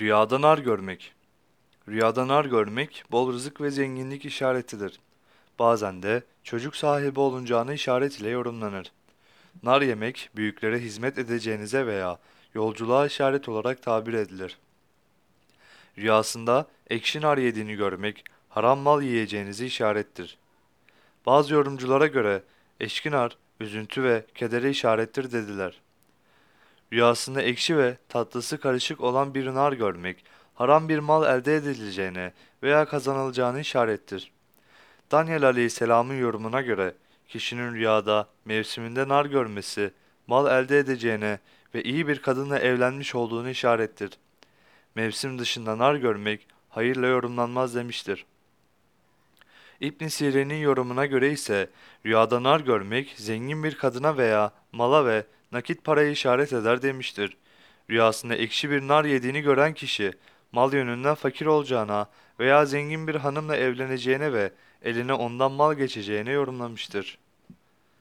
Rüyada nar görmek. Rüyada nar görmek bol rızık ve zenginlik işaretidir. Bazen de çocuk sahibi olunacağını işaret ile yorumlanır. Nar yemek büyüklere hizmet edeceğinize veya yolculuğa işaret olarak tabir edilir. Rüyasında ekşi nar yediğini görmek haram mal yiyeceğinizi işarettir. Bazı yorumculara göre eşki nar üzüntü ve kedere işarettir dediler. Rüyasında ekşi ve tatlısı karışık olan bir nar görmek, haram bir mal elde edileceğine veya kazanılacağını işarettir. Daniel Aleyhisselam'ın yorumuna göre, kişinin rüyada mevsiminde nar görmesi, mal elde edeceğine ve iyi bir kadınla evlenmiş olduğunu işarettir. Mevsim dışında nar görmek, hayırla yorumlanmaz demiştir. İbn Sirin'in yorumuna göre ise rüyada nar görmek zengin bir kadına veya mala ve nakit paraya işaret eder demiştir. Rüyasında ekşi bir nar yediğini gören kişi mal yönünden fakir olacağına veya zengin bir hanımla evleneceğine ve eline ondan mal geçeceğine yorumlamıştır.